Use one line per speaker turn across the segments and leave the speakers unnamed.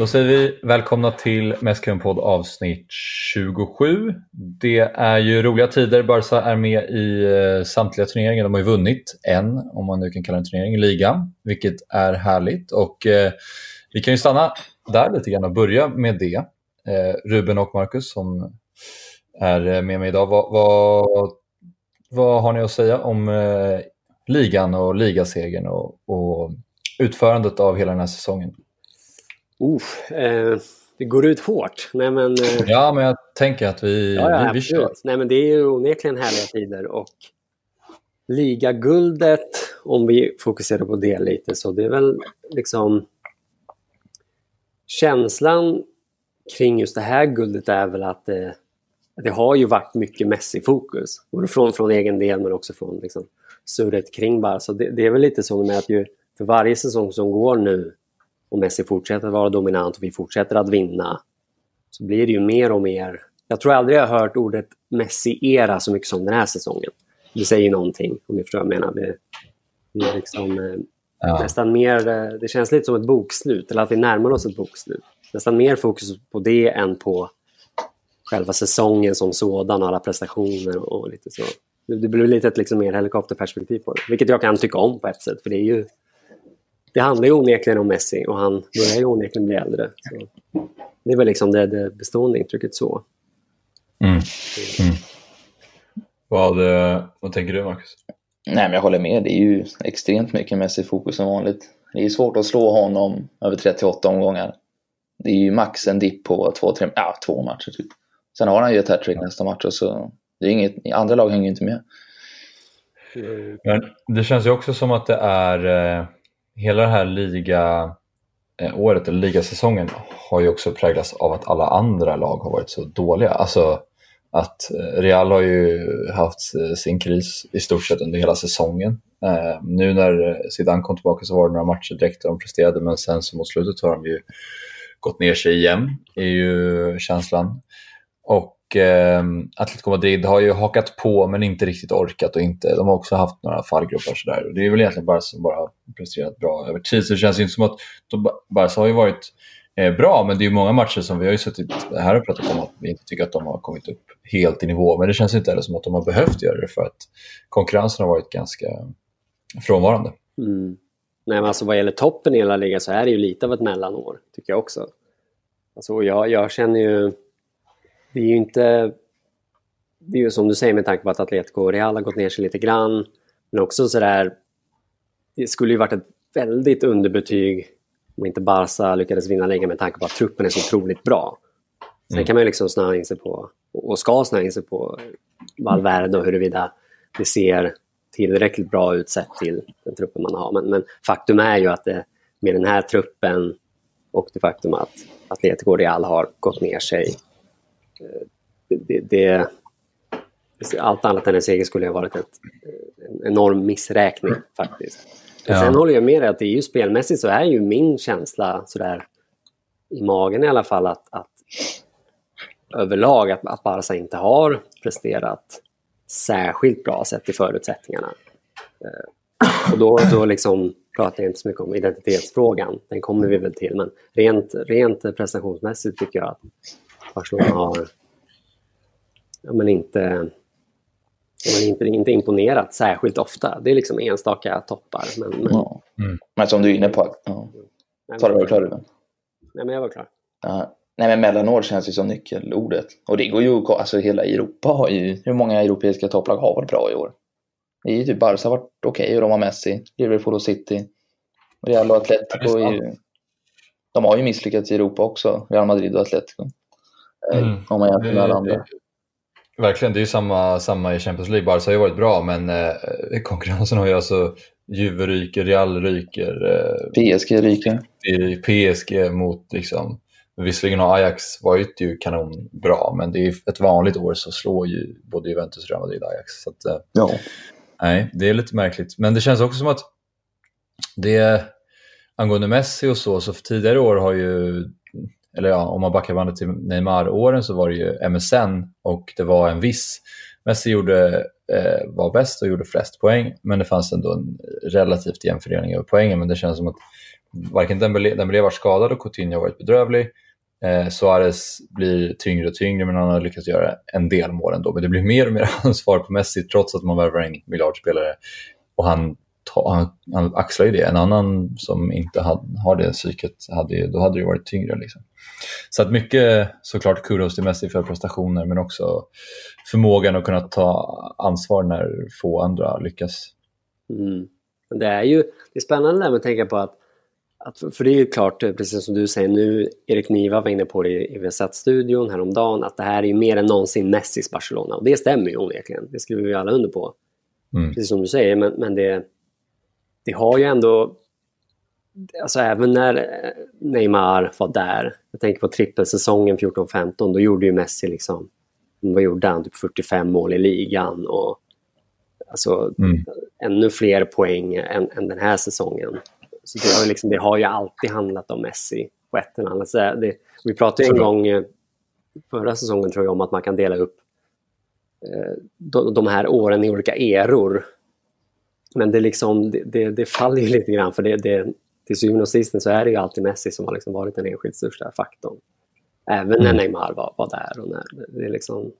Då säger vi välkomna till Mästkungen-podd avsnitt 27. Det är ju roliga tider. Barca är med i eh, samtliga turneringar. De har ju vunnit en, om man nu kan kalla det en turnering, i ligan, vilket är härligt. Och eh, Vi kan ju stanna där lite grann och börja med det. Eh, Ruben och Marcus som är eh, med mig idag. Vad, vad, vad har ni att säga om eh, ligan och ligasegern och, och utförandet av hela den här säsongen?
Uh, eh, det går ut hårt. Nej, men, eh,
ja, men jag tänker att vi,
ja, ja,
vi, vi kör.
Nej, men det är ju onekligen härliga tider och ligaguldet, om vi fokuserar på det lite, så det är väl liksom känslan kring just det här guldet är väl att det, det har ju varit mycket Messi-fokus. Både från, från egen del men också från liksom, surret kring bara. Så det, det är väl lite så med att ju, för varje säsong som går nu och Messi fortsätter att vara dominant och vi fortsätter att vinna så blir det ju mer och mer... Jag tror aldrig jag har hört ordet Messi-era så mycket som den här säsongen. Det säger någonting, om ni förstår vad jag menar. Det, det är liksom, eh, ja. nästan mer... Eh, det känns lite som ett bokslut, eller att vi närmar oss ett bokslut. Nästan mer fokus på det än på själva säsongen som sådan, alla prestationer och lite så. Det blir lite ett liksom mer helikopterperspektiv på det, vilket jag kan tycka om på ett sätt, för det är ju det handlar ju onekligen om Messi och han börjar ju onekligen bli äldre. Så det är väl liksom det, det bestående intrycket så.
Mm. Mm. Vad, eh, vad tänker du Marcus?
Nej, men jag håller med. Det är ju extremt mycket Messi-fokus som vanligt. Det är svårt att slå honom över 38 omgångar. Det är ju max en dipp på två, tre, ja, två matcher typ. Sen har han ju ett hattrick nästa match och så det är inget, andra lag hänger ju inte med.
Men det känns ju också som att det är eh, hela det här liga eh, året, eller ligasäsongen, har ju också präglats av att alla andra lag har varit så dåliga. Alltså att eh, Real har ju haft eh, sin kris i stort sett under hela säsongen. Eh, nu när Zidane kom tillbaka så var det några matcher direkt där de presterade men sen så mot slutet har de ju gått ner sig igen, är ju känslan. Och eh, Atletico Madrid har ju hakat på men inte riktigt orkat och inte, de har också haft några fallgropar sådär. Och det är väl egentligen bara som bara har presterat bra över tid. Så det känns ju inte som att Barca har ju varit eh, bra, men det är ju många matcher som vi har ju suttit här och pratat om att vi inte tycker att de har kommit upp helt i nivå. Men det känns inte heller som att de har behövt göra det för att konkurrensen har varit ganska frånvarande.
Mm. Nej, men alltså vad gäller toppen i hela ligan så är det ju lite av ett mellanår, tycker jag också. Alltså, jag, jag känner ju det är ju inte... Det är ju som du säger med tanke på att Atletico och Real har gått ner sig lite grann. Men också sådär... Det skulle ju varit ett väldigt underbetyg om inte Barca lyckades vinna ligan med tanke på att truppen är så otroligt bra. Sen mm. kan man ju liksom snöa in sig på, och ska snöa in sig på Valverde och huruvida det ser tillräckligt bra ut sett till den truppen man har. Men, men faktum är ju att det, med den här truppen och det faktum att Atletico och Real har gått ner sig det, det, allt annat än en seger skulle ha varit ett, en enorm missräkning faktiskt. Ja. Sen håller jag med dig att det är ju spelmässigt så är ju min känsla sådär i magen i alla fall att, att överlag att, att Barca inte har presterat särskilt bra sett till förutsättningarna. Eh, och då, då liksom pratar jag inte så mycket om identitetsfrågan, den kommer vi väl till, men rent, rent prestationsmässigt tycker jag att Barcelona har ja, men inte, men inte, inte imponerat särskilt ofta. Det är liksom enstaka toppar. Men, men... Ja.
Mm. men som du är inne på, ja. Ta det var klar Ruben.
Nej, men jag var klar.
Ja. Nej, men mellanår känns ju som nyckelordet. Och det går ju, alltså hela Europa har ju, hur många europeiska topplag har varit bra i år? Det är ju typ Barca har varit okej okay, och de har Messi, Liverpool och City. Real och Atletico är ju, de har ju misslyckats i Europa också, Real Madrid och Atletico. Eh, mm. Om man jämför med alla andra.
Verkligen, det är ju samma, samma i Champions League. Barca har ju varit bra, men eh, konkurrensen har ju alltså Juve ryker, Real ryker.
Eh, PSG ryker.
PSG mot liksom, visserligen har Ajax varit ju kanonbra, men det är ett vanligt år så slår ju både Juventus, Real Madrid och Ajax. Så att, eh, ja. Nej, det är lite märkligt. Men det känns också som att det angående Messi och så, så för tidigare år har ju eller ja, om man backar bandet till Neymar-åren så var det ju MSN och det var en viss. Messi gjorde, eh, var bäst och gjorde flest poäng, men det fanns ändå en relativt jämn fördelning över poängen. Men det känns som att varken Dembélé, Dembélé var skadad och Coutinho har varit bedrövlig. Eh, Suarez blir tyngre och tyngre men han har lyckats göra en del mål ändå. Men det blir mer och mer ansvar på Messi trots att man värvar en miljardspelare. Och han, han, han axlar ju det. En annan som inte had, har det psyket, hade, då hade det varit tyngre. Liksom. Så att mycket såklart kudos till Messi för prestationer men också förmågan att kunna ta ansvar när få andra lyckas.
Mm. Det är ju det är spännande där med att tänka på att att, för det är ju klart, precis som du säger nu, Erik Niva var inne på det i Viasat-studion häromdagen, att det här är ju mer än någonsin Messis Barcelona. Och det stämmer ju onekligen, det skriver vi alla under på. Mm. Precis som du säger, men, men det, det har ju ändå... Alltså även när Neymar var där, jag tänker på trippelsäsongen 14-15, då gjorde ju Messi liksom, vad gjorde han? Typ 45 mål i ligan och alltså mm. ännu fler poäng än, än den här säsongen. Så det, har liksom, det har ju alltid handlat om Messi på ett eller annat sätt. Vi pratade en gång eh, förra säsongen tror jag om att man kan dela upp eh, de, de här åren i olika eror. Men det, liksom, det, det, det faller ju lite grann för det, det, till syvende och sist så är det ju alltid Messi som har liksom varit den enskilt största faktorn. Även när mm. Neymar var, var där. Och när, det är liksom,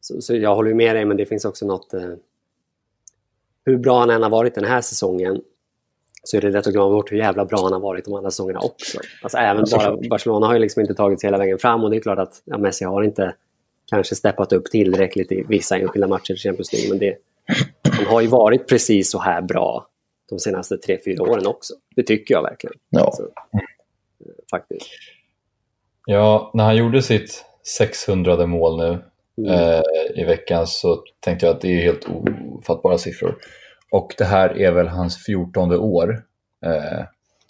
så, så, jag håller med dig, men det finns också något... Eh, hur bra han än har varit den här säsongen så är det lätt att glömma bort hur jävla bra han har varit de andra säsongerna också. Alltså även bara, Barcelona har ju liksom inte tagit sig hela vägen fram och det är klart att ja, Messi har inte kanske steppat upp tillräckligt i vissa enskilda matcher i Champions League. Men det, han har ju varit precis så här bra de senaste tre, fyra åren också. Det tycker jag verkligen.
Ja. Alltså,
faktiskt.
Ja, när han gjorde sitt 600 mål nu mm. eh, i veckan så tänkte jag att det är helt ofattbara siffror. Och det här är väl hans fjortonde år, eh,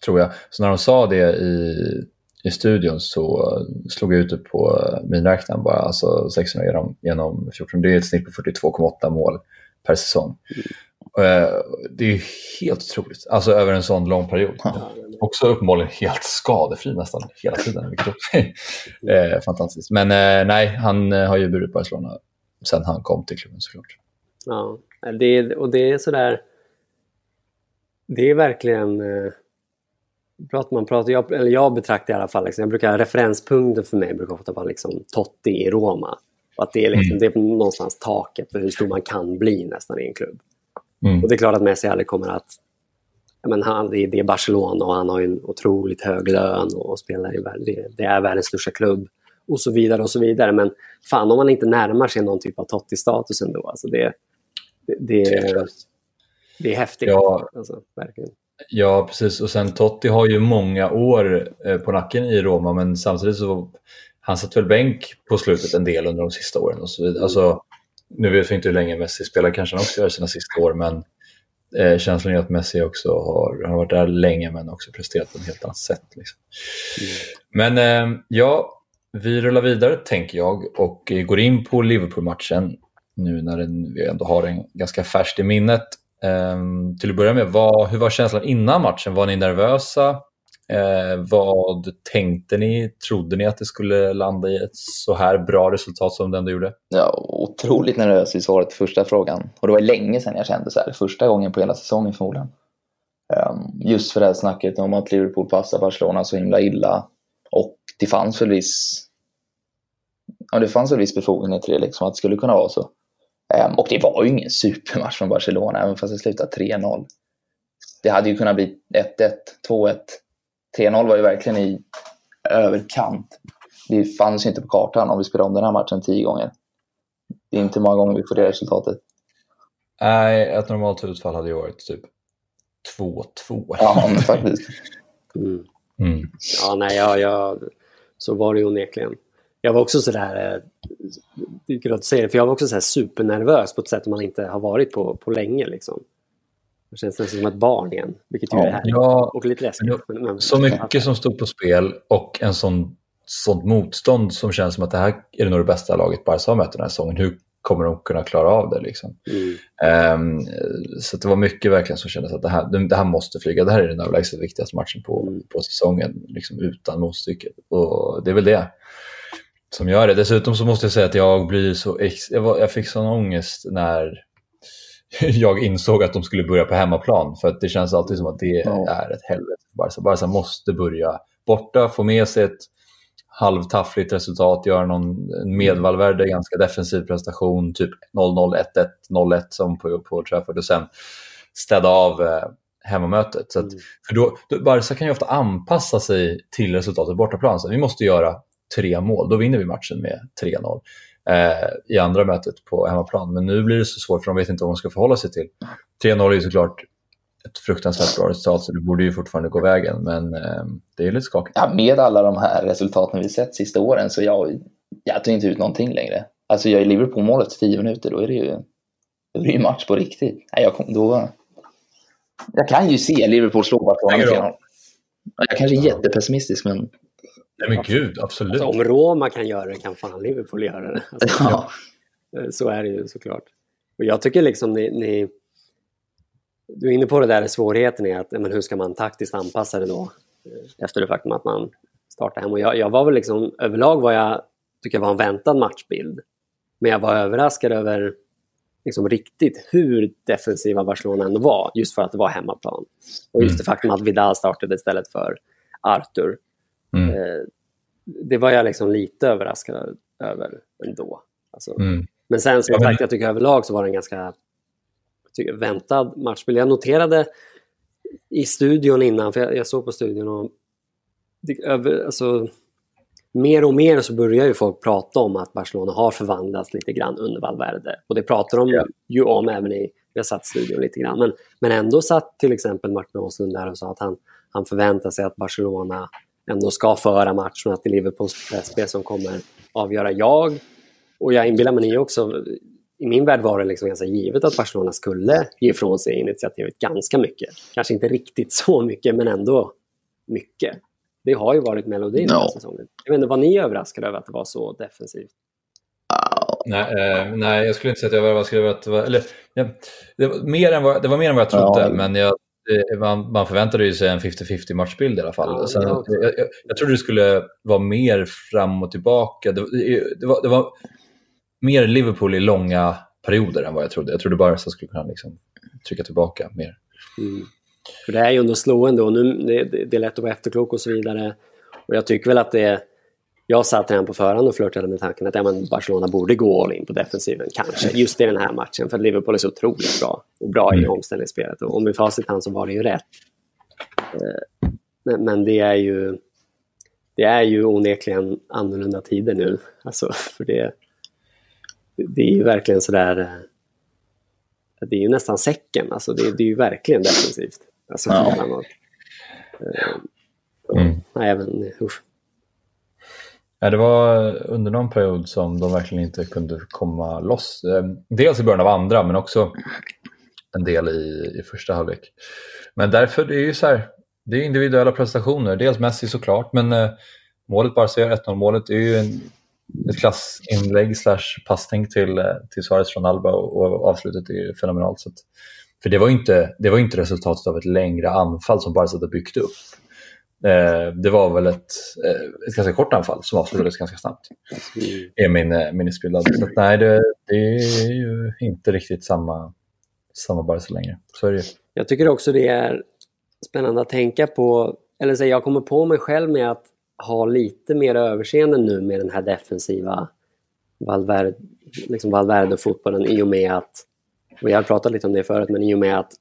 tror jag. Så när de sa det i, i studion så slog jag ut det på minräknaren bara, alltså 600 genom, genom 14. Det är ett snitt på 42,8 mål per säsong. Eh, det är helt otroligt, alltså över en sån lång period. Ja. Också uppenbarligen helt skadefri nästan hela tiden, vilket är eh, fantastiskt. Men eh, nej, han har ju burit Barcelona sen han kom till klubben såklart.
Ja. Det, och det är sådär... Det är verkligen... Pratar man pratar, jag, eller jag betraktar i alla fall, liksom, jag brukar, referenspunkten för mig brukar ofta vara liksom, Totti i Roma. Att det är, liksom, mm. det är någonstans taket för hur stor man kan bli nästan i en klubb. Mm. Och det är klart att Messi aldrig kommer att... Men han, det, är Barcelona och han har en otroligt hög lön och, spelar i det, det är världens största klubb och så vidare och så vidare. Men fan om man inte närmar sig någon typ av Totti-status ändå. Alltså det, det, är, det är häftigt. Ja, alltså, verkligen.
ja, precis. Och sen Totti har ju många år eh, på nacken i Roma men samtidigt så han satt väl bänk på slutet en del under de sista åren och så vidare. Alltså, nu vet vi inte hur länge Messi spelar, kanske han också gör sina sista år, men eh, känslan är att Messi också har, har varit där länge men också presterat på ett helt annat sätt. Liksom. Mm. Men eh, ja, vi rullar vidare tänker jag och går in på Liverpool-matchen nu när den, vi ändå har den ganska färskt i minnet. Um, till att börja med, vad, hur var känslan innan matchen? Var ni nervösa? Eh, vad tänkte ni? Trodde ni att det skulle landa i ett så här bra resultat som det ändå gjorde?
Ja, otroligt nervös i svaret på första frågan. Och det var länge sedan jag kände så här, första gången på hela säsongen förmodligen. Um, just för det här snacket om att Liverpool passar Barcelona så himla illa. Och det fanns väl viss ja, det fanns väl viss befogenhet till det, liksom, att det skulle kunna vara så. Um, och det var ju ingen supermatch från Barcelona, även fast det slutade 3-0. Det hade ju kunnat bli 1-1, 2-1. 3-0 var ju verkligen i överkant. Det fanns ju inte på kartan om vi spelar om den här matchen tio gånger. Det är inte många gånger vi får det resultatet.
Nej, ett normalt utfall hade ju varit typ 2-2.
Ja, men faktiskt.
Mm. Mm. Ja, nej, ja, ja, så var det ju onekligen. Jag var också sådär, det är att säga för jag var också så supernervös på ett sätt man inte har varit på, på länge. Liksom. Det känns nästan som ett barn igen, vilket ju ja, är härligt. Ja, och lite läskigt.
Men, men, så mycket som stod på spel och en sån, sånt motstånd som känns som att det här är det nog det bästa laget Barca har mött den här säsongen. Hur kommer de kunna klara av det? Liksom? Mm. Um, så det var mycket verkligen som kändes att det här, det här måste flyga. Det här är den överlägset viktigaste matchen på, mm. på säsongen, liksom utan motstycke. Och det är väl det som gör det. Dessutom så måste jag säga att jag blir så... Jag, var, jag fick sån ångest när... jag insåg att de skulle börja på hemmaplan. För att det känns alltid som att det
Ja.
är ett helvete för Barca. Barca måste börja borta, få med sig ett halvtaffligt resultat, göra någon en medvalvärde, ganska defensiv prestation, typ 0-0, 1-1, 0-1 som på, på Trafford och sen städa av eh, hemmamötet. Så att,
Mm.
för då, då, Barca kan ju ofta anpassa sig till resultatet bortaplan. Så vi måste göra tre mål, då vinner vi matchen med 3-0 eh, i andra mötet på hemmaplan. Men nu blir det så svårt för de vet inte vad de ska förhålla sig till. 3-0 är ju såklart ett fruktansvärt bra resultat så det borde ju fortfarande gå vägen. Men eh, det är lite skakigt.
Ja, med alla de här resultaten vi sett sista åren så jag, jag tar inte ut någonting längre. Alltså jag är Liverpool-målet tio minuter, då är det ju, då är det ju match på riktigt. Nej, jag, då, jag kan ju se Liverpool slå Barcelona med
Stänger du
3-0. Jag kanske är jättepessimistisk, men
Nej men gud, absolut.
Alltså, om Roma kan göra det kan fan Liverpool göra det. Alltså,
ja.
Eh, Så är det ju såklart. Och jag tycker liksom ni, ni... Du är inne på det där svårigheten i att men hur ska man taktiskt anpassa det då? eh, Efter det faktum att man startar hem. Och jag, jag var väl liksom, överlag var jag, tycker jag var en väntad matchbild. Men jag var överraskad över liksom riktigt hur defensiva Barcelona ändå var. Just för att det var hemmaplan. Och just
Mm.
det faktum att Vidal startade istället för Arthur.
Mm.
Eh, det var jag liksom lite överraskad över ändå. Alltså,
Mm.
men sen som sagt, jag tycker överlag så var det en ganska tycker, väntad matchbild. Jag noterade i studion innan, för jag, jag såg på studion och det, över, alltså, mer och mer så börjar ju folk prata om att Barcelona har förvandlats lite grann under Valverde. Och det pratar de
Ja.
ju om även i, vi har satt studion lite grann. Men, men ändå satt till exempel Martin Åslund där och sa att han, han förväntar sig att Barcelona ändå ska föra matchen och att det är Liverpools pressspel som kommer avgöra. Jag, och jag inbillar mig ni också, i min värld var det liksom ganska givet att Barcelona skulle ge ifrån sig initiativet ganska mycket. Kanske inte riktigt så mycket, men ändå mycket. Det har ju varit melodin den här säsongen. Jag vet inte, var ni överraskade över att det var så defensivt?
Nej, eh, nej, jag skulle inte säga att jag var överraskad över att det var... Eller, ja, det, var mer än vad, det var mer än vad jag trodde,
Ja.
men jag, man, man förväntade ju sig en 50-50 matchbild i alla fall. Sen,
jag
jag, jag, trodde det skulle vara mer fram och tillbaka. Det, det, var, det var mer Liverpool i långa perioder än vad jag trodde. Jag trodde bara att jag skulle kunna liksom trycka tillbaka mer.
Mm. För det är ju ändå slående och nu, det, det, det är lätt att vara efterklok och så vidare. Och jag tycker väl att det jag satt redan på förhand och flörtade med tanken att ja, men Barcelona borde gå all in på defensiven, kanske, just i den här matchen. För att Liverpool är så otroligt bra och bra i
Mm.
omställningsspelet. Och med facit hand så var det ju rätt. Eh, Men, det är ju det är ju onekligen annorlunda tider nu. Alltså, för det, det är ju verkligen sådär... eh, Det är ju nästan säcken. Alltså, det, det är ju verkligen defensivt. Alltså,
Ja.
Eh,
Mm.
Nej, men, usch.
Ja, det var under någon period som de verkligen inte kunde komma loss. Ehm, dels i början av andra, men också en del i, i första halvlek. Men därför, det är ju så här, det är individuella prestationer. Dels Messi såklart, men eh, målet Barca gör 1-0 målet är ju en, ett klassinlägg slash passning till, eh, till Suarez från Alba och, och avslutet är ju fenomenalt. Så att, för det var ju inte, det var inte resultatet av ett längre anfall som Barca hade byggt upp. Eh, det var väl ett, eh, ett ganska kort anfall som avslutades ganska snabbt.
Mm.
är min eh, minnesbild. Så nej, det, det är ju inte riktigt samma, samma Barca längre. Så är det ju.
Jag tycker också det är spännande att tänka på, eller säga, jag kommer på mig själv med att ha lite mer överseende nu med den här defensiva Valverde, liksom Valverde-fotbollen i och med att, och jag har pratat lite om det förut, men i och med att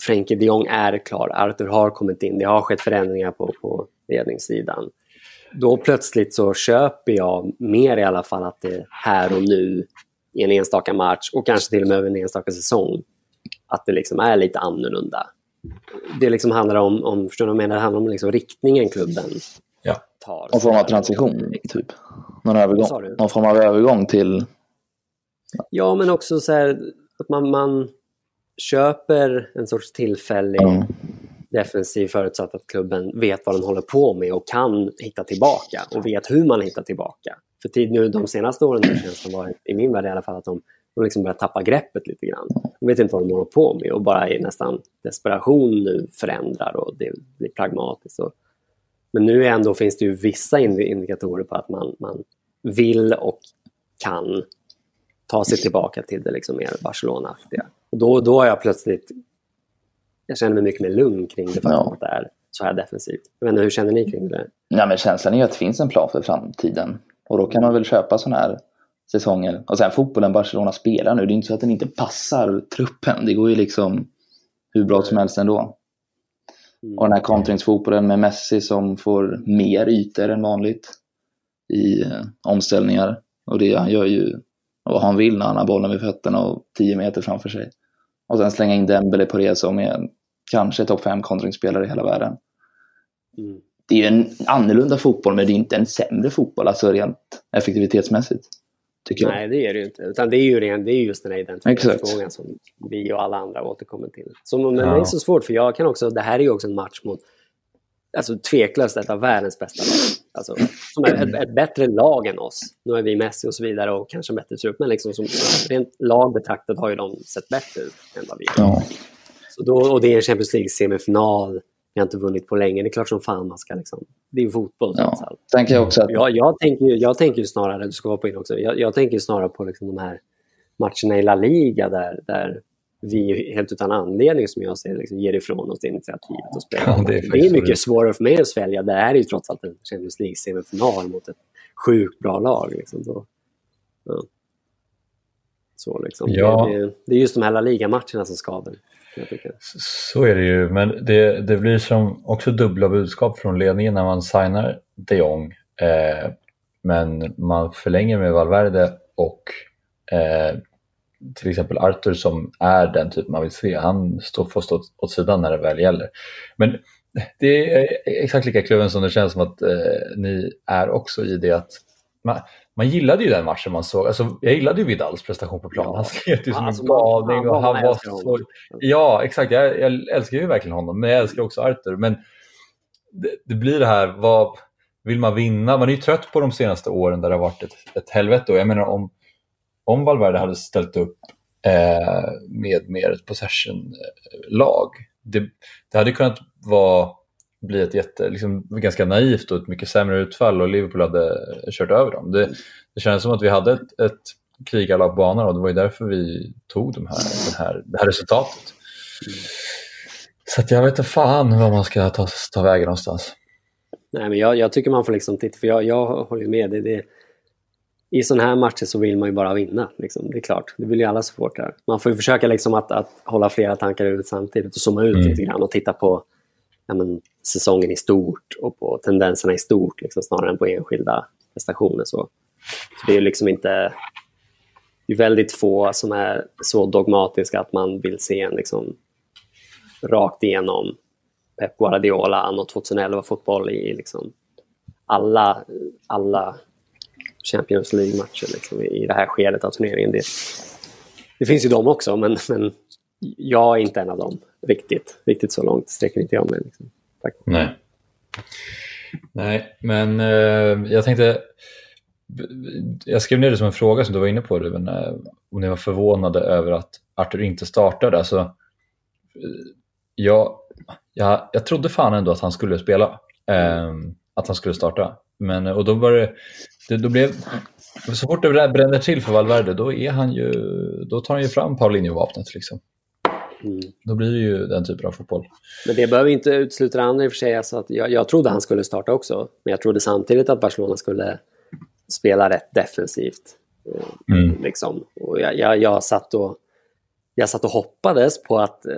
Frenkie de Jong är klar, Arthur har kommit in, det har skett förändringar på, på ledningssidan. Då plötsligt så köper jag mer i alla fall att det är här och nu i en enstaka match och kanske till och med över en enstaka säsong att det liksom är lite annorlunda. Det liksom handlar om, om förstår du vad jag menar? Det handlar om liksom riktningen klubben
Ja.
tar.
Någon form av transition, typ. Någon, övergång. Någon form av övergång till...
Ja, men också så här att man, man köper en sorts tillfällig
Ja.
defensiv förutsatt att klubben vet vad den håller på med och kan hitta tillbaka och vet hur man hittar tillbaka. För tid nu de senaste åren har känslan varit, i min värld i alla fall, att de, de liksom börjar tappa greppet lite grann. De vet inte vad de håller på med och bara i nästan desperation nu förändrar och det blir pragmatiskt. Och, men nu ändå finns det ju vissa indi- indikatorer på att man, man vill och kan ta sig tillbaka till det liksom mer Barcelona-aktiga. Och då, då har jag plötsligt... Jag känner mig mycket mer lugn kring det faktum
Ja.
att det är så här defensivt. Jag hur känner ni kring det?
Ja, men känslan är ju att det finns en plan för framtiden. Och då kan man väl köpa sådana här säsonger. Och sen fotbollen Barcelona spelar nu, det är inte så att den inte passar truppen. Det går ju liksom hur bra som helst ändå.
Mm.
Och den här kontringsfotbollen med Messi som får mer ytor än vanligt i eh, omställningar. Och det han gör ju vad han vill när han har bollen vid fötterna och 10 meter framför sig. Och sen slänga in Dembele på det som är kanske topp 5 kontringsspelare i hela världen.
Mm.
Det är ju en annorlunda fotboll men det är inte en sämre fotboll, alltså rent effektivitetsmässigt. Tycker jag.
Nej, det är det ju inte. Utan det är ju, ren, det är just den här
Exakt.
identifieringsfrågan som vi och alla andra återkommer till. Som, men
Ja.
det är så svårt, för jag kan också... Det här är ju också en match mot alltså, tveklöst ett av världens bästa lag. Alltså, som är ett, ett bättre lag än oss. Nu är vi Messi och så vidare och kanske bättre trupp, men liksom som, rent lag betraktat har ju de sett bättre ut än vad vi gör.
Ja.
Så då, och det är en Champions League-semifinal. Vi har inte vunnit på länge. Det är klart som fan man ska liksom... Det är ju fotboll
Ja. kan jag också att
Jag, jag, tänker jag tänker snarare, du ska på in också, jag, jag tänker snarare på liksom de här matcherna i La Liga där, där vi helt utan anledning, som jag ser det, liksom, ger ifrån oss initiativet och spelar.
Ja, det är
det, är mycket
så.
svårare för mig att svälja. Det här är ju trots allt en Champions League-semifinal mot ett sjukt bra lag. Liksom. Så, ja. Så liksom.
Ja.
Det, det, det är just de här La Liga-matcherna som skaver. Tycker.
Så är det ju, men det, det blir som också dubbla budskap från ledningen när man signar de Jong. Eh, men man förlänger med Valverde och eh, till exempel Arthur som är den typ man vill se. Han står, får stå åt sidan när det väl gäller. Men det är exakt lika kluven som det känns som att eh, ni är också i det att man, man gillade ju den matchen man såg. Alltså, jag gillade ju Vidals prestation på plan.
Ja.
Han slet ju som
Alltså,
en galning och han var så
honom.
Ja, exakt. Jag, jag älskar ju verkligen honom, men jag älskar också Arthur. Men det, det blir det här, vad vill man vinna? Man är ju trött på de senaste åren där det har varit ett, ett helvete. Och jag menar om, om Valverde hade ställt upp eh, med mer ett possession-lag, det, det hade kunnat vara, bli ett jätte, liksom, ganska naivt och ett mycket sämre utfall och Liverpool hade kört över dem. Det, det kändes som att vi hade ett, ett krigarlag på banan och det var ju därför vi tog de här, den här, det här resultatet. Så att jag vet inte fan vad man ska ta, ta vägen någonstans.
Nej, men jag, jag tycker man får liksom titta, för jag, jag håller med. Det, det, i sådana här matcher så vill man ju bara vinna. Liksom. Det är klart, det vill ju alla supportrar. Man får ju försöka liksom att, att hålla flera tankar huvudet samtidigt och zooma ut
Mm.
lite grann och titta på ja, men, säsongen i stort och på tendenserna i stort liksom, snarare än på enskilda prestationer. Så. Så det är ju liksom inte... Det är väldigt få som är så dogmatiska att man vill se en liksom, rakt igenom Pep Guardiola anno 2011-fotboll i liksom alla, alla Champions League-matcher liksom, i det här skedet av turneringen. Det, det finns ju de också, men, men jag är inte en av dem riktigt. Riktigt så långt sträcker inte jag mig. Liksom. Tack.
Nej. Nej, men eh, jag tänkte... Jag skrev ner det som en fråga som du var inne på, Ruben, eh, om ni var förvånade över att Arthur inte startade. Alltså, eh, jag, jag, jag trodde fan ändå att han skulle spela, eh, att han skulle starta. Men, eh, och då, var det, det, då blev, så fort det bränner till för Valverde, då, är han ju, då tar han ju fram Paulinho-vapnet. Liksom.
Mm.
Då blir det ju den typen av fotboll.
Men det behöver inte utesluta det andra i och för sig. Alltså att jag, jag trodde han skulle starta också. Men jag trodde samtidigt att Barcelona skulle spela rätt defensivt. Eh,
Mm.
Liksom. Och jag, jag, jag, satt och, jag satt och hoppades på att eh,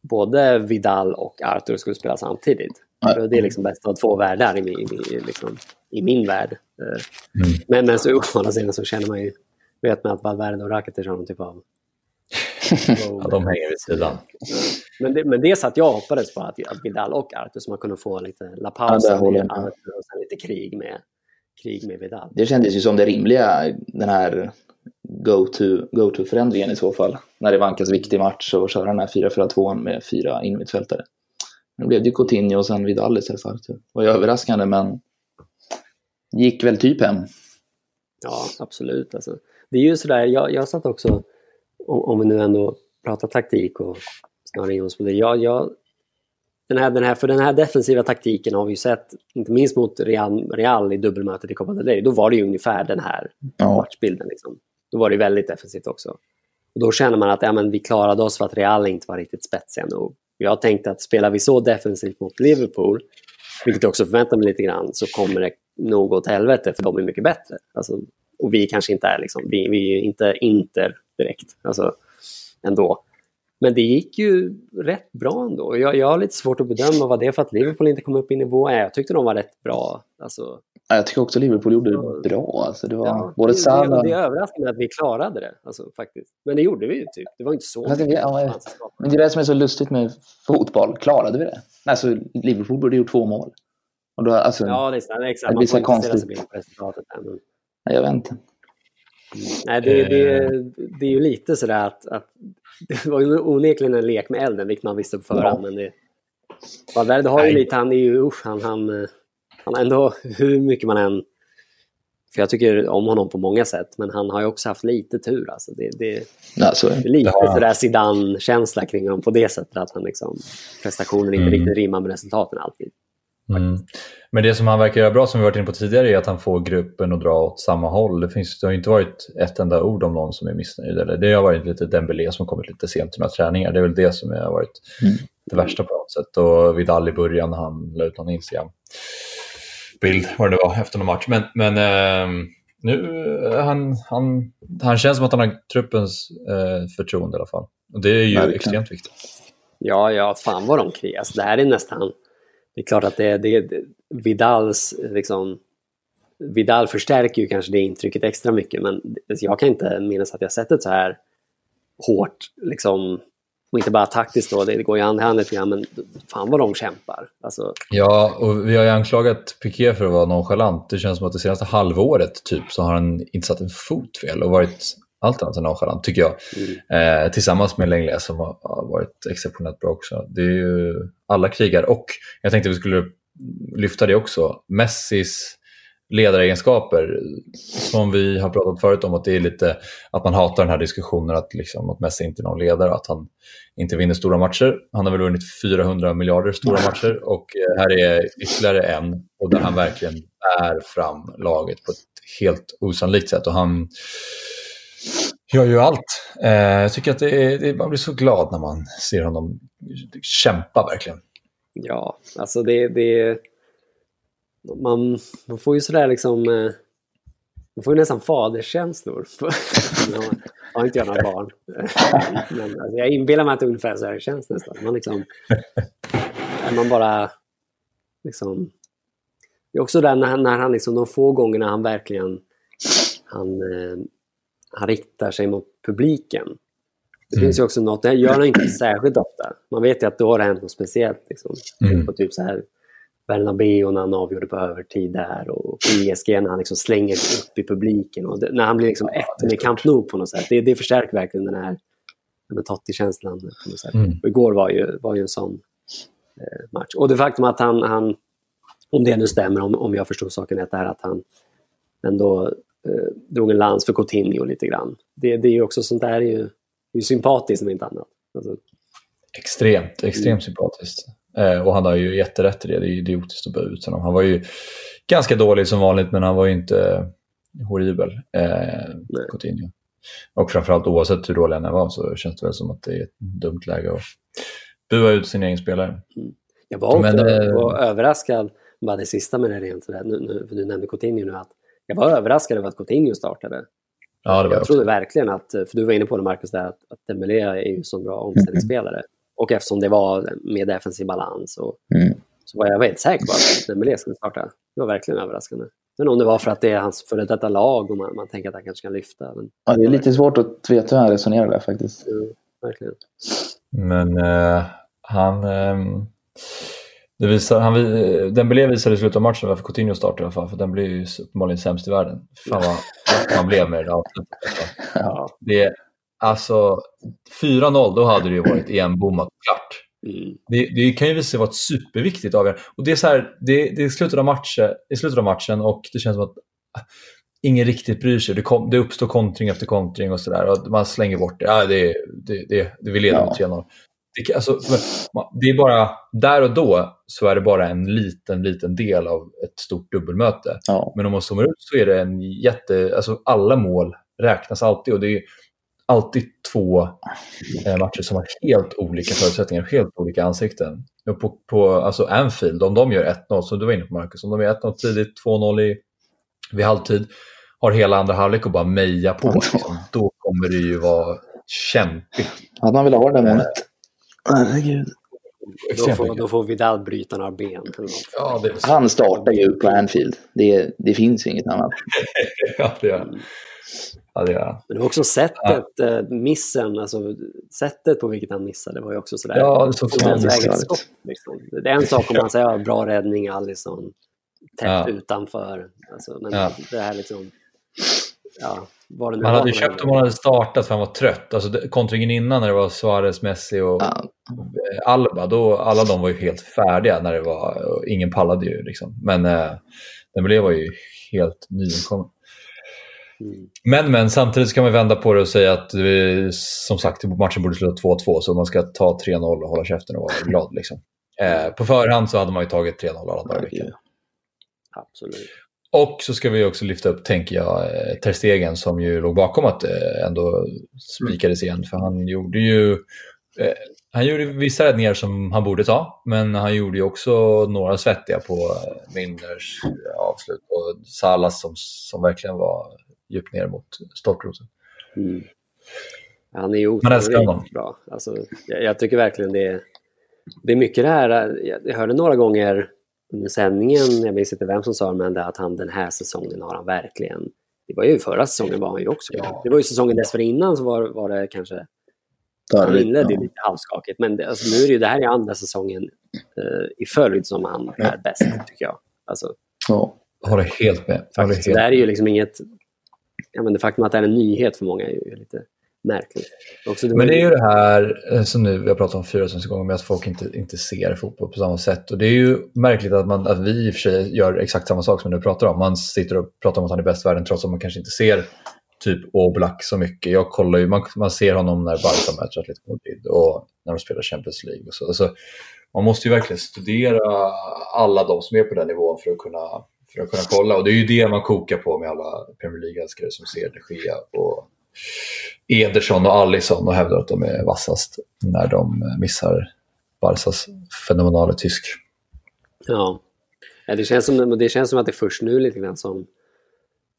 både Vidal och Arthur skulle spela samtidigt.
Nej.
Det är liksom bäst av två världar i min, i, liksom, i min värld.
Mm.
Men, men så å andra sidan så känner man ju, vet man att Valverde och Rakitic har någon typ av...
Ja, de hänger vid sidan.
Men det, men det satt jag hoppades på, att, att Vidal och Arthur, så man kunde få lite La
Ja,
Pausa
håller
med. Arthur och sen lite krig med, krig med Vidal.
Det kändes ju som det rimliga, den här go-to- go-to-förändringen i så fall. När det vankas viktig match och köra den här 4-4-2 med fyra innermittfältare. Nu blev det Coutinho och sen Vidal istället för Arthur. Det var ju överraskande men gick väl typ hem.
Ja, absolut. Alltså. Det är ju sådär, jag, jag satt också, om, om vi nu ändå pratar taktik och snarare in oss på det. Jag, jag, den här, den här, för den här defensiva taktiken har vi ju sett, inte minst mot Real, Real i dubbelmötet i Copa del Rey. Då var det ju ungefär den här
Ja.
matchbilden. Liksom. Då var det väldigt defensivt också. Och då känner man att ja, men vi klarade oss för att Real inte var riktigt spetsiga nog. Jag tänkte att spelar vi så defensivt mot Liverpool, vilket jag också förväntar mig lite grann, så kommer det nog gå åt helvete för de är mycket bättre. Alltså, och vi kanske inte är liksom, vi, vi är inte Inter direkt, alltså ändå. Men det gick ju rätt bra ändå. Jag, jag har lite svårt att bedöma vad det är för att Liverpool inte kom upp i nivå. Jag tyckte de var rätt bra. Alltså,
jag tycker också Liverpool gjorde det bra. Alltså, det var
ja,
både
det, det, det överraskade mig att vi klarade det. Alltså, faktiskt. Men det gjorde vi ju typ. Det var inte så.
Alltså, ja, men det är det som är så lustigt med fotboll. Klarade vi det? Alltså, Liverpool borde gjort två mål. Och då, alltså,
ja, det är. Exakt. Man får inte konstigt. ställa sig på resultatet. Här, men...
Nej, jag vet inte.
Nej, det, det, det är ju lite sådär att, att det var ju onekligen en lek med elden, vilket man visste på förhand. Ja. Men det, Valverde har ju lite, han är ju, usch, han, han, han ändå, hur mycket man än... För jag tycker om honom på många sätt, men han har ju också haft lite tur. Alltså det, det,
ja, så är
det. Lite sådär Zidane-känsla kring honom på det sättet, att han liksom, prestationen inte mm. riktigt rimmar med resultaten alltid.
Mm. Men det som han verkar göra bra, som vi varit inne på tidigare, är att han får gruppen att dra åt samma håll. Det, finns, det har inte varit ett enda ord om någon som är missnöjd. Eller det har varit lite Dembélé som kommit lite sent till några träningar. Det är väl det som har varit mm. det värsta på något sätt. Och Vidal i början, när han la ut någon Instagram-bild, vad det var, efter någon match. Men, men eh, nu, han, han, han känns som att han har truppens eh, förtroende i alla fall. Och det är ju Verkligen. extremt viktigt.
Ja, ja, fan vad de krigar. Alltså, det här är nästan det är klart att det, det, Vidals liksom, Vidal förstärker ju kanske det intrycket extra mycket men jag kan inte minnas att jag sett ett så här hårt, liksom, och inte bara taktiskt då, det går ju hand i hand lite grann, men fan vad de kämpar. Alltså...
Ja, och vi har ju anklagat Piqué för att vara nonchalant. Det känns som att det senaste halvåret typ så har han inte satt en fot fel och varit allt annat än nonchalant, tycker jag. Mm. Eh, tillsammans med Lenglet som har, har, varit exceptionellt bra också. Det är ju alla krigar och jag tänkte vi skulle lyfta det också. Messis ledaregenskaper som vi har pratat förut om att det är lite att man hatar den här diskussionen att, liksom, att Messi inte är någon ledare att han inte vinner stora matcher. Han har väl vunnit 400 miljarder stora matcher och eh, här är ytterligare en och där han verkligen bär fram laget på ett helt osannolikt sätt och han gör ju allt. Eh, jag tycker att det är, det, man blir så glad när man ser honom kämpa verkligen.
Ja, alltså det, det man, man får ju sådär liksom eh, man får ju nästan faderskänslor. jag har inte jag några barn. Men alltså, jag inbillar mig att det är ungefär så här det känns nästan. Man liksom, man bara liksom, det är också där när, när han liksom, de få gångerna han verkligen han, eh, han riktar sig mot publiken. Det mm. finns ju också något, det gör han inte särskilt ofta. Man vet ju att då har det hänt något speciellt. Liksom. Mm. På typ så här Bernabéu när han avgjorde på övertid där och PSG när han liksom slänger upp i publiken. Och det, när han blir liksom ett med Camp Nou på något sätt. Det, det förstärker verkligen den här Totti-känslan. Mm. igår var ju, var ju en sån eh, match. Och det faktum att han, han, om det nu stämmer, om, om jag förstår saken rätt, är att han ändå eh, drog en lans för Coutinho lite grann. Det, det är ju också sånt där är ju, är ju sympatiskt om inte annat. Alltså.
Extremt, extremt mm. sympatiskt. Eh, och han har ju jätterätt i det, det är idiotiskt att börja ut honom. Han var ju ganska dålig som vanligt men han var ju inte horribel, eh, Coutinho. Och framförallt oavsett hur dålig han var så känns det väl som att det är ett dumt läge att bua ut sin egen spelare.
Mm. Jag var, men, också, äh, var överraskad, bara det sista med det rent, nu, nu, för du nämnde Coutinho nu, att jag var överraskad över att Coutinho startade.
Ja, det var
jag trodde verkligen att, för du var inne på det Marcus, där, att, att Dembélé är ju så bra omställningsspelare. Och eftersom det var med defensiv balans och, mm. så var jag väldigt säker på att Dembélé skulle starta. Det var verkligen överraskande. Men om det var för att det är hans före detta lag och man, man tänker att han kanske kan lyfta. Men...
Ja, det är lite svårt att veta hur han resonerar där faktiskt.
Mm, verkligen.
Men uh, han... Um det visar, han, Dembélé visade i slutet av matchen varför Coutinho startade i alla fall, för den blev ju uppenbarligen sämst i världen. Fan vad man blev med det där. Ja. Det, alltså, 4-0, då hade det ju varit EM-bommat klart. Mm. Det, det, kan ju visa sig vara ett superviktigt avgörande. Och det är så här, det, det är slutet av, matchen, i slutet av matchen och det känns som att ah, ingen riktigt bryr sig. Det, kom, det uppstår kontring efter kontring och sådär. Man slänger bort det. Ja, det, det, det, det vi leder med ja. 3-0. Det, alltså, det är bara, där och då så är det bara en liten, liten del av ett stort dubbelmöte. Ja. Men om man zoomar ut så är det en jätte, alltså alla mål räknas alltid. Och det är, alltid två eh, matcher som har helt olika förutsättningar, helt olika ansikten. På, på alltså Anfield, om de gör 1-0, som du var inne på Marcus, om de gör 1-0 tidigt, 2-0 vid halvtid, har hela andra halvlek och bara meja på, liksom, då kommer det ju vara kämpigt.
Hade man velat ha det där målet. Herregud.
Då får, då får Vidal bryta några ben. Eller något.
Ja, det är
Han startar ju på Anfield. Det, det finns inget annat.
ja, det gör Ja, det gör han.
Men det var också sättet, eh, missen, alltså sättet på vilket han missade var ju också sådär.
Ja, det såg
den stopp, liksom. Det är en sak om man säger bra räddning, Alisson, tätt
Ja.
utanför. Alltså, men
Ja.
det här liksom, ja, det var
hade köpt om han hade startat för han var trött. Alltså, kontringen innan när det var Suarez, Messi och
Ja.
eh, Alba, då, alla de var ju helt färdiga när det var, ingen pallade ju liksom. Men eh, Dembélé var ju helt nyinkommen. Men, men samtidigt ska man vända på det och säga att eh, som sagt matchen borde sluta 2-2 så man ska ta 3-0 och hålla käften och vara glad. Liksom. Eh, på förhand så hade man ju tagit 3-0 alla dagar i veckan.
Absolut.
Och så ska vi också lyfta upp, tänker jag, eh, Ter Stegen som ju låg bakom att det ändå spikades igen. För han gjorde ju eh, han gjorde vissa räddningar som han borde ta, men han gjorde ju också några svettiga på eh, Minders eh, avslut och Salas som, som verkligen var djupt ner mot stolproten.
Mm. Han är ju otroligt bra. Alltså, jag, jag tycker verkligen det är, det är mycket det här. Jag, hörde några gånger under sändningen, jag minns inte vem som sa det, men det att han den här säsongen har han verkligen... Det var ju förra säsongen var han ju också bra. Det var ju säsongen dessförinnan så var, var det kanske... Han inledde ju lite halvskakigt, men det, alltså, nu är det ju det här är andra säsongen eh, i följd som han är bäst, tycker jag. Alltså,
Ja.
Håller helt med.
Faktiskt, det
helt.
här är ju liksom inget... Ja, men det faktum att det är en nyhet för många är ju lite märkligt. Också, var
Men det är
ju-
ju det här eh, som nu vi har pratat om 4000 gånger med att folk inte, inte ser fotboll på samma sätt. Och det är ju märkligt att, man, att vi i och för sig gör exakt samma sak som du pratar om. Man sitter och pratar om att han är bäst i världen trots att man kanske inte ser typ Oblak så mycket. Jag kollar ju, man, man ser honom när Barca möter Atletico Madrid och när de spelar Champions League. Och så. Alltså, man måste ju verkligen studera alla de som är på den nivån för att kunna, för att kunna kolla. Och det är ju det man kokar på med alla Premier League-älskare som ser de Gea och Ederson och Alisson och hävdar att de är vassast när de missar Barcas fenomenala tysk.
Ja. Det, känns som, det känns som att det är först nu lite grann som...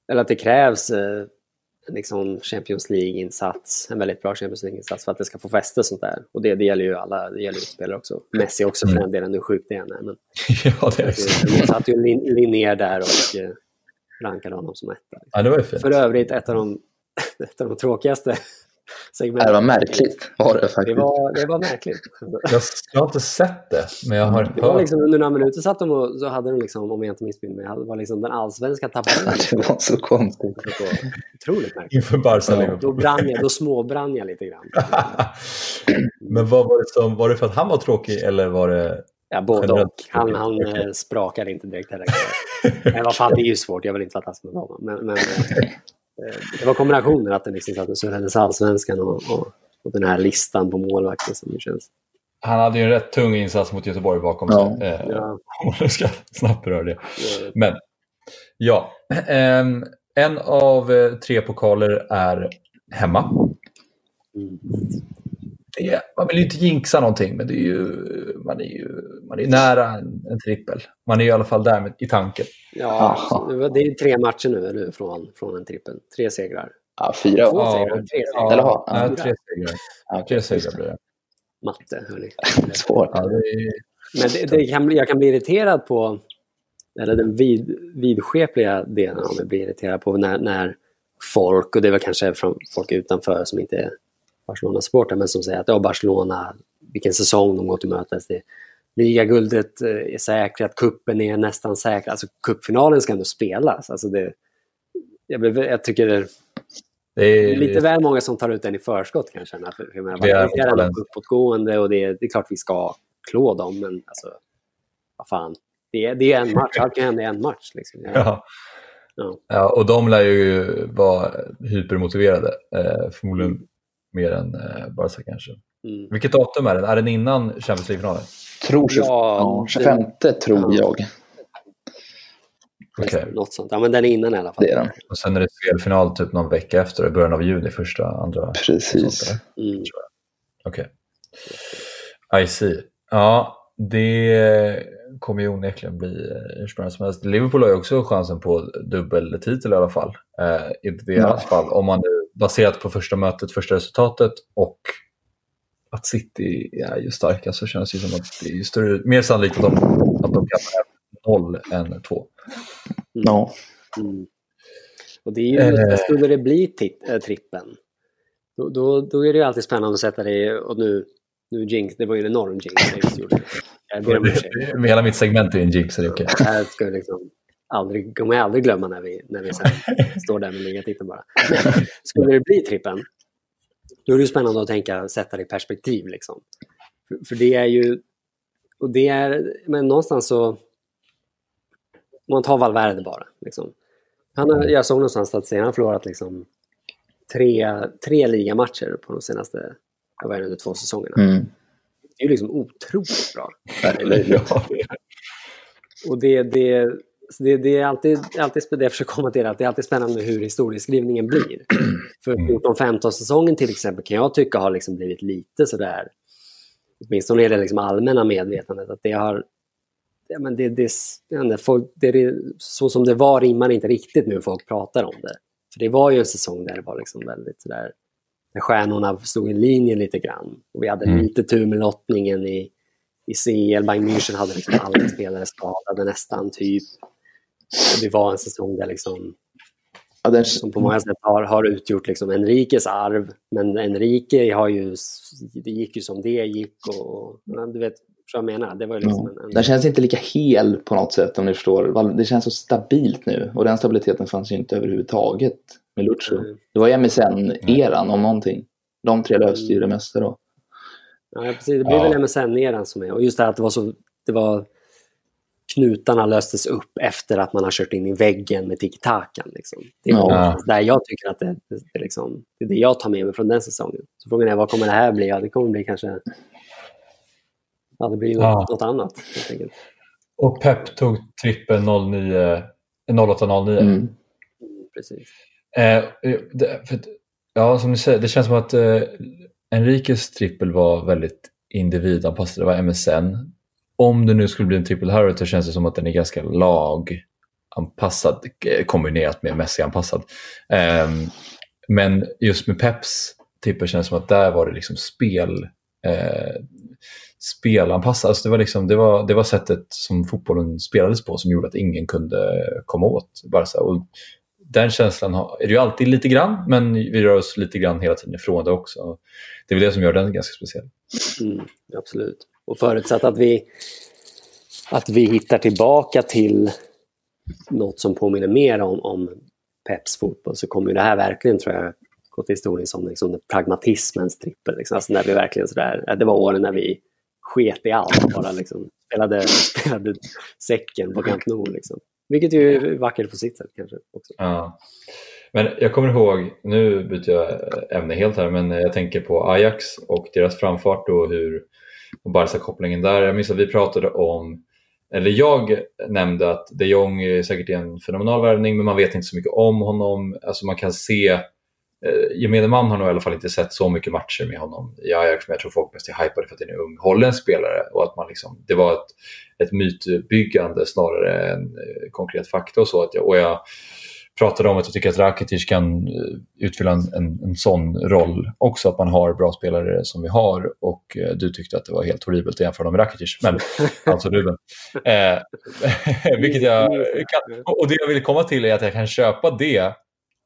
Eller att det krävs eh, liksom Champions League-insats, en väldigt bra Champions League-insats för att det ska få fäste och sånt där. Och det, det gäller ju alla, det gäller ju spelare också. Messi också för
Mm.
den delen, hur sjukt det än är. Men
ja, det är det.
de satte ju Lin- Linnér där och eh, rankade honom som etta.
Ja, det var ju fint.
För övrigt ett av de, ett av de tråkigaste segmenten.
Det var märkligt var det
Det
faktiskt.
var, det var märkligt.
Jag, jag har inte sett det, men jag har
Det var
hört.
liksom, under några minuter satt de och så hade de, liksom, om jag inte missminner mig, det var liksom den allsvenska tabellen.
Det var så konstigt.
Det var Otroligt märkligt.
Inför Barca
Ja.
Då, brann jag, då småbrann jag lite grann.
Men vad var det som, var det för att han var tråkig eller var det...
Ja, både och. Han, han eh, sprakade inte direkt heller. Men vad fan, det är ju svårt. Jag vill inte vara taskig mot honom. Men, men det var kombinationen att den liksom satt och surrades allsvenskan och, och, och den här listan på målvakter som det känns.
Han hade ju en rätt tung insats mot Göteborg bakom
Ja.
sig. Eh,
Ja,
Om ska snabbt beröra det.
eh,
Men, ja. Ehm, en av eh, tre pokaler är hemma.
mm.
Det är, man vill ju inte jinxa någonting, men det är ju, man är ju man är nära en, en trippel. Man är i alla fall där med, i tanken.
Ja
Aha.
det var- är tre matcher nu eller, hur, från, från en trippel. Tre segrar.
Ja, fyra.
Två
Ja.
segrar. Tre segrar.
ja,
Eller ha-
nej,
ja.
tre segrar.
okej.
Tre segrar blir det.
Matte, hörni.
Svårt.
Ja, det är,
Men det, det kan bli, jag kan bli irriterad på, eller den vid, vidskepliga delen av mig blir irriterad på när, när folk, och det väl kanske från folk utanför som inte är Barcelona-supportrar, men som säger att ja, Barcelona, vilken säsong de går till mötes. Det, ligaguldet eh, är säkrat, kuppen är nästan säker. Alltså cupfinalen ska ändå spelas. Alltså det, jag, jag tycker det
det
är lite väl många som tar ut den i förskott kan jag känna. För, jag menar,
Det är
det är uppåtgående och det är, det är klart vi ska klå dem, men alltså, vad fan. Det är, det är en match, allt kan hända i en match. Liksom.
Ja.
Ja.
Ja, och de lär ju vara hypermotiverade. Eh, förmodligen mer än eh, Barca kanske.
mm.
Vilket datum är den? Är den innan Champions League-finalen?
Tror 20,
Ja,
ja, 25 tror
ja.
jag.
Okej.
Något sånt. Ja, men den är innan i alla fall.
Det är den.
Och sen är det spelfinal typ någon vecka efter, i början av juni, första, andra.
Precis.
Mm.
Okej. I see. Ja, det kommer ju onekligen bli eh, hur spännande som helst. Liverpool har ju också chansen på dubbeltitel i alla fall. Eh, I deras fall, om man nu baserat på första mötet, första resultatet och att City är ju starka så känns det ju som att det är större, mer sannolikt att de, att de kan noll än två.
Ja.
Mm. Och det är ju,
Eh.
skulle det bli tit, äh, trippen, då, då, då är det ju alltid spännande att sätta det och nu, nu jinx, det var ju en enorm jinx jag gjorde. Jag ber om ursäkt.
Hela mitt segment är en jinx, så det är okej.
Det här ska jag liksom aldrig, kommer jag aldrig glömma när vi, när vi sen står där med ligatiteln bara. Skulle det bli trippen, då är det ju spännande att tänka, sätta det i perspektiv. Liksom. För, för det är ju, och det är, men någonstans så, om man tar Valverde bara. Liksom. Han har, jag såg någonstans statistik, han har förlorat liksom tre, tre ligamatcher på de senaste, jag vet inte, två säsongerna.
Mm.
Det är ju liksom otroligt bra.
Ja,
Och det, det, så det, det är alltid, alltid det jag försöker komma till, att det är alltid spännande hur historieskrivningen blir. För 14-15 säsongen till exempel kan jag tycka har liksom blivit lite sådär, åtminstone är det liksom allmänna medvetandet, att det har Ja, men det, det, folk, det, så som det var rimmar inte riktigt nu folk pratar om det. För det var ju en säsong där det var liksom väldigt sådär, när stjärnorna stod i linje lite grann. Och vi hade
Mm.
lite tur med lottningen i, i CL. Bayern München hade liksom alla spelare skadade nästan, typ. Det var en säsong där liksom,
Ja, den,
som på många sätt har, har utgjort liksom Enriques arv. Men Enrique har ju, det gick ju som det gick. Och, du vet vad jag menar. Det var liksom en, en,
den känns inte lika hel på något sätt om ni förstår. Det känns så stabilt nu och den stabiliteten fanns ju inte överhuvudtaget med Lucho.
Mm.
Det var ju MSN-eran om någonting. De tre löste ju det mesta då.
Ja, precis. Det blir
Ja.
väl MSN-eran som är. Och just det här att det var så... Det var, knutarna löstes upp efter att man har kört in i väggen med tiki-takan. Liksom. Det är
Ja.
där jag tycker att det, det, det, liksom, det är det jag tar med mig från den säsongen. Så frågan är vad kommer det här bli? Ja, det kommer bli kanske... Ja, det blir något,
Ja.
något annat. Helt enkelt.
Och Pep tog trippen 09, 08-09.
Mm.
Precis.
Eh, det, för, ja, som ni säger, det känns som att eh, Enriques trippel var väldigt individanpassad. Det var MSN. Om det nu skulle bli en triple Harry så känns det som att den är ganska laganpassad eh, kombinerat med Messi-anpassad. Um, men just med Peps trippel känns det som att där var det liksom spel eh, spelanpassat. Alltså det, var liksom, det, var, det var sättet som fotbollen spelades på som gjorde att ingen kunde komma åt Barca. Och den känslan har, är det ju alltid lite grann, men vi rör oss lite grann hela tiden ifrån det också. Det är väl det som gör den ganska speciell.
Mm, absolut. Och förutsatt att vi, att vi hittar tillbaka till något som påminner mer om, om Peps fotboll så kommer ju det här verkligen, tror jag, gå till historien som liksom pragmatismens trippel. Liksom. Alltså när vi verkligen sådär, det var åren när vi sket i allt, bara liksom spelade, spelade säcken på Camp Nou. Liksom. Vilket ju är vackert på sitt sätt kanske också.
Ja. Men jag kommer ihåg, nu byter jag ämne helt här, men jag tänker på Ajax och deras framfart och hur och Barca-kopplingen där. Jag minns att vi pratade om, eller jag nämnde att de Jong är säkert en fenomenal värvning men man vet inte så mycket om honom. Alltså man kan se, eh, gemene man har nog i alla fall inte sett så mycket matcher med honom i Ajax men jag tror folk mest är hypade för att det är en ung holländsk spelare och att man liksom, det var ett, ett mytbyggande snarare än eh, konkret fakta och så. Att jag, och jag pratade om att jag tycker att Rakitic kan eh, utfylla en, en, en sån roll också, att man har bra spelare som vi har och eh, du tyckte att det var helt horribelt att jämföra dem med Rakitic, men alltså Ruben. Eh, vilket jag, kan, och det jag vill komma till är att jag kan köpa det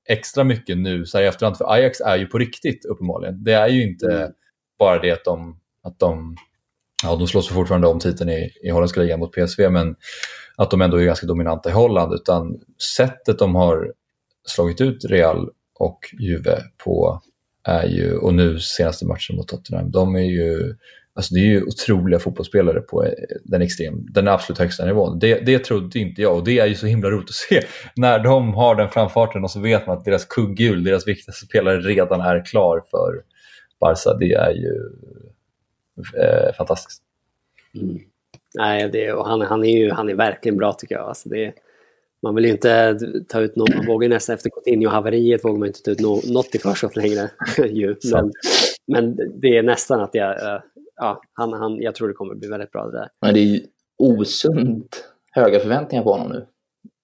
extra mycket nu så här i efterhand, för Ajax är ju på riktigt uppenbarligen. Det är ju inte
Mm.
bara det att de, att de Ja, de slåss fortfarande om titeln i, i holländska ligan mot PSV, men att de ändå är ganska dominanta i Holland. Utan sättet de har slagit ut Real och Juve på är ju, och nu senaste matchen mot Tottenham, de är ju, alltså det är ju otroliga fotbollsspelare på eh, den, extrem, den absolut högsta nivån. Det, det trodde inte jag och det är ju så himla roligt att se när de har den framfarten och så vet man att deras kugghjul, deras viktigaste spelare redan är klar för Barca. Det är ju eh, fantastiskt.
Mm. Nej, det, och han, han, är ju, han är verkligen bra tycker jag. Alltså det, man vill ju inte ta ut någon, man vågar nästan efter Coutinho-haveriet vågar man inte ta ut något i förskott längre. ju. Men, men det är nästan att jag, uh, ja, han, han, jag tror det kommer bli väldigt bra det där.
Men det är ju osunt höga förväntningar på honom nu.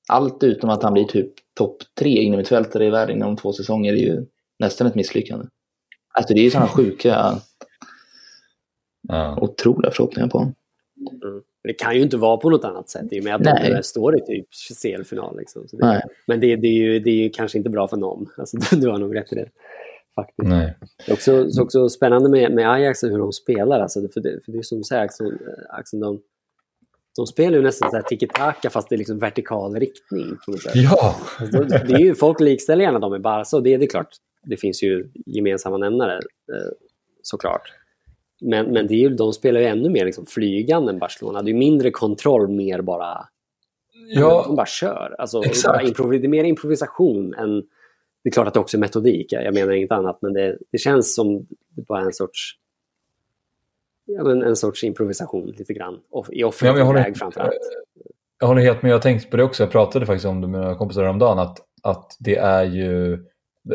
Allt utom att han blir typ topp tre innermittfältare i världen inom två säsonger är ju nästan ett misslyckande. Alltså det är ju sådana sjuka, ja. otroliga förhoppningar på honom.
Det kan ju inte vara på något annat sätt i och med att Nej. de står i typ CL-final. Liksom. Det, men det, det, är ju, det är ju kanske inte bra för någon. Alltså, du har nog rätt i det. Faktiskt.
Nej.
Det är också, så också spännande med, med Ajax och hur de spelar. Alltså, för, det, för det är som du säger, Axel, Axel de, de spelar ju nästan så här tiki-taka fast det är liksom vertikal riktning. På något sätt.
Ja!
Alltså, det är ju, folk likställer gärna dem med Barca och det, det är klart, det finns ju gemensamma nämnare eh, såklart. Men, men det är ju, de spelar ju ännu mer liksom flygande än Barcelona. Det är mindre kontroll, mer bara...
Ja,
de bara kör. Alltså, bara improvis, det är mer improvisation än... Det är klart att det också är metodik, jag menar inget annat, men det, det känns som det bara en sorts... Ja, men en sorts improvisation lite grann. I offensiv ja, väg framförallt.
Jag håller helt med, jag har tänkt på det också. Jag pratade faktiskt om det med mina kompisar häromdagen, att, att det är ju...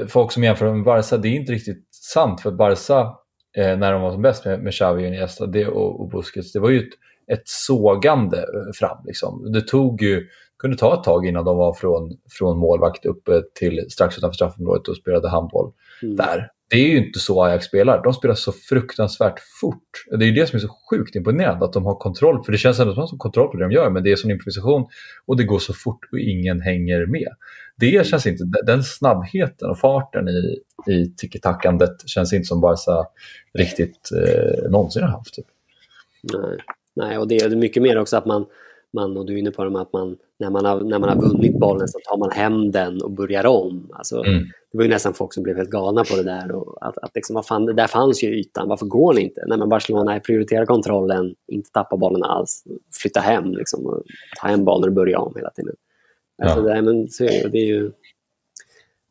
Folk som jämför med Barca, det är inte riktigt sant, för Barca eh, när de var som bäst med, med Xavi och Iniesta det, och, och Busquets, det var ju ett, ett sågande fram. Liksom. Det tog ju, kunde ta ett tag innan de var från, från målvakt uppe till strax utanför straffområdet och spelade handboll mm. där. Det är ju inte så Ajax spelar. De spelar så fruktansvärt fort. Det är ju det som är så sjukt imponerande, att de har kontroll. För det känns ändå som att de har kontroll på det de gör, men det är som improvisation och det går så fort och ingen hänger med. Det känns inte, den snabbheten och farten i, i tiki-takandet känns inte som Barca riktigt eh, någonsin har haft. Typ.
Nej. Nej, och det är mycket mer också att man, man och du är inne på det, att man, när, man har, när man har vunnit bollen så tar man hem den och börjar om. Alltså, mm. Det var ju nästan folk som blev helt galna på det där. Och att, att liksom, vad fan, där fanns ju ytan, varför går ni inte? Nej, men Barcelona prioriterar kontrollen, inte tappa bollen alls, flytta hem liksom, ta hem bollen och börja om hela tiden. Alltså, ja. det, men, så är det, det är ju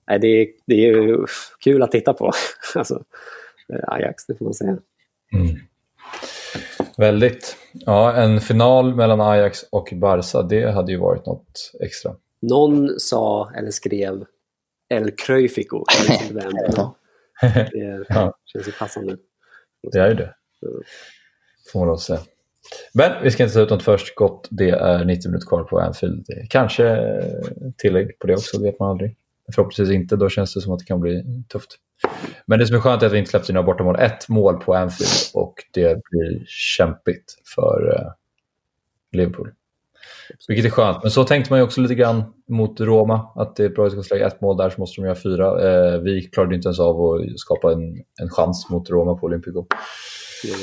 nej, det, är, det är ju kul att titta på. alltså, Ajax, det får man säga.
Mm. Väldigt. Ja, en final mellan Ajax och Barca, det hade ju varit något extra.
Någon sa eller skrev El Cruyfico. det ja. känns ju passande.
Det är ju det. Får man säga. Men vi ska inte ta ut något först gott. Det är 90 minuter kvar på Anfield. Kanske tillägg på det också, vet man aldrig. Förhoppningsvis inte, då känns det som att det kan bli tufft. Men det som är skönt är att vi inte släppte in några bortamål. Ett mål på Anfield och det blir kämpigt för uh, Liverpool. Vilket är skönt. Men så tänkte man ju också lite grann mot Roma, att det är bra att lägga ett mål där så måste de göra fyra. Eh, vi klarade inte ens av att skapa en, en chans mot Roma på Olympico. Mm.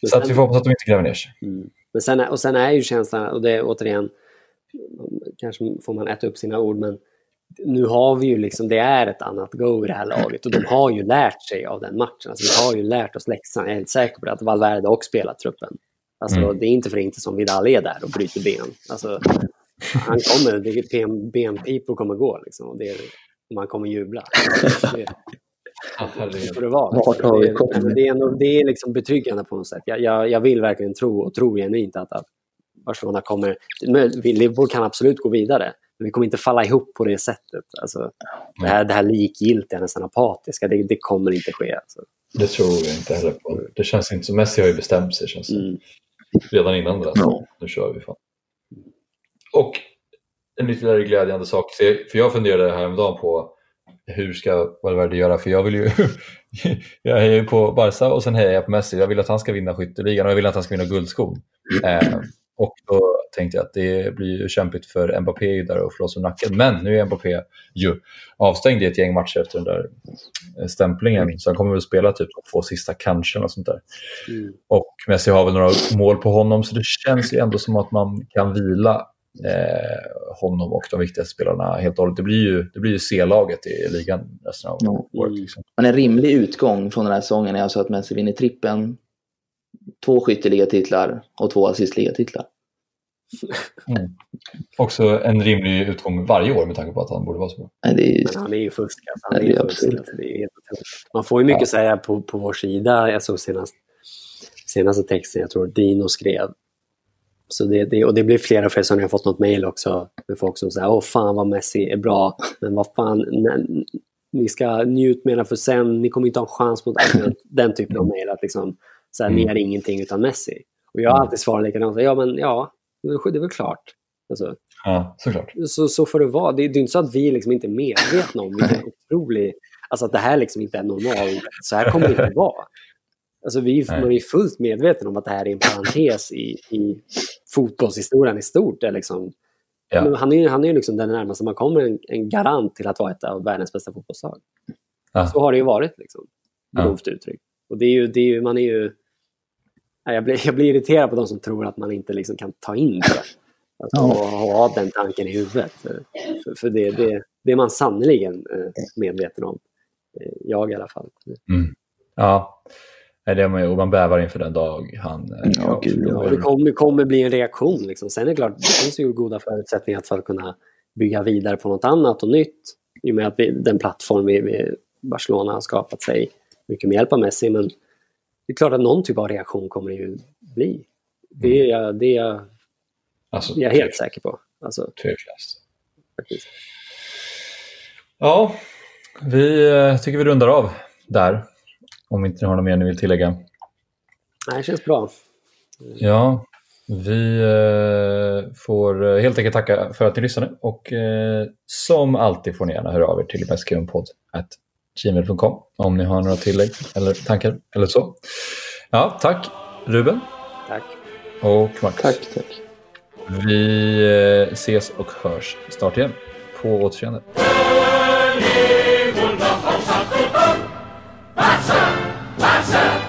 Så sen, att vi får hoppas att de inte gräver ner sig.
Mm. Men sen, och sen är ju känslan, och det är återigen, kanske får man äta upp sina ord, men nu har vi ju liksom, det är ett annat go i det här laget och de har ju lärt sig av den matchen. Alltså, vi har ju lärt oss läxan. Jag är helt säker på det, att Valverde också spelat truppen. Alltså, mm. Det är inte för inte som Vidal är där och bryter ben. Alltså, han kommer, ben, benpipor kommer gå liksom, och det är, man kommer jubla. Det, det får det vara. Det, det, är, ändå, det är liksom betryggande på något sätt. Jag, jag, jag vill verkligen tro och tror genuint att, att Barcelona kommer... Liverpool kan absolut gå vidare. Men vi kommer inte falla ihop på det sättet. Alltså, det, här, det här likgiltiga, nästan apatiska, det, det kommer inte ske. Alltså.
Det tror jag inte heller på. Det känns inte som Messi har ju bestämt sig känns mm. redan innan det. Alltså. Nu kör vi fan. Och en ytterligare glädjande sak, för jag funderade häromdagen på hur ska Valverde göra? För jag vill ju jag hejar ju på Barca och sen hejar jag på Messi. Jag vill att han ska vinna skytteligan och jag vill att han ska vinna guldskon. Eh, och då tänkte jag att det blir ju kämpigt för Mbappé där och slåss om nacken. Men nu är Mbappé ju avstängd i ett gäng matcher efter den där eh, stämplingen. Så han kommer väl spela typ de två sista kanske. Och, sånt där. Mm. och Messi har väl några mål på honom så det känns ju ändå som att man kan vila eh, honom och de viktigaste spelarna helt och hållet. Det blir ju, det blir ju C-laget i ligan resten av mm. året. Liksom.
Men en rimlig utgång från den här säsongen är alltså att Messi vinner trippen, två skytteligatitlar och två assistligatitlar.
Mm. Också en rimlig utgång varje år med tanke på att han borde vara så bra.
Nej, det är... Men han är ju fusk. Alltså. Han är är fusk. Alltså. Det är helt Man får ju mycket ja. säga på, på vår sida. Jag såg senast, senaste texten jag tror Dino skrev Så det, det, och det blir flera och fler som jag har fått något mejl också med folk som säger åh fan vad Messi är bra, men vad fan, när, ni ska njuta med för sen, ni kommer inte ha en chans mot den, den typen av mejl. Att liksom, så här, mm. Ni är ingenting utan Messi. Och jag har mm. alltid svarat likadant, ja men ja, det är väl klart. Alltså,
ja, såklart.
Så, så får det vara. Det, det är inte så att vi liksom inte är medvetna om vilken otrolig... Alltså att det här liksom inte är normalt. Så här kommer det inte vara. Alltså vi, man är fullt medveten om att det här är en parentes i, i fotbollshistorien i stort. Är liksom, ja. Han är, han är liksom den närmaste man kommer en, en, garant till att vara ett av världens bästa fotbollslag. Ja. Så har det ju varit, liksom, grovt ja. uttryckt. Och det är ju, det är ju, man är ju... Jag blir, jag blir irriterad på de som tror att man inte liksom kan ta in det. Att ha, ha den tanken i huvudet. För, för det, det, det är man sannerligen eh, medveten om. Eh, jag i alla fall.
Mm. Ja, det är man ju. Man bävar inför den dag han...
Eh, ja, ja, det kommer, kommer bli en reaktion. Liksom. Sen är det klart, det finns ju goda förutsättningar för att kunna bygga vidare på något annat och nytt. I och med att vi, den plattform vi, vi Barcelona har skapat sig mycket med hjälp av Messi. Men det är klart att någon typ av reaktion kommer det ju bli. Det är jag, det är jag, alltså, jag är helt säker på. Alltså,
Tveklöst. Ja, vi eh, tycker vi rundar av där. Om inte ni har något mer ni vill tillägga.
Nej, det känns bra.
Ja, vi eh, får eh, helt enkelt tacka för att ni lyssnade och som alltid får ni gärna höra av er till bästskrivenpodd.gmail.com om ni har några tillägg eller tankar eller så. Ja, tack Ruben.
Tack.
Och Max.
Tack, tack.
Vi ses och hörs snart igen. På återseende. Barça! Barça!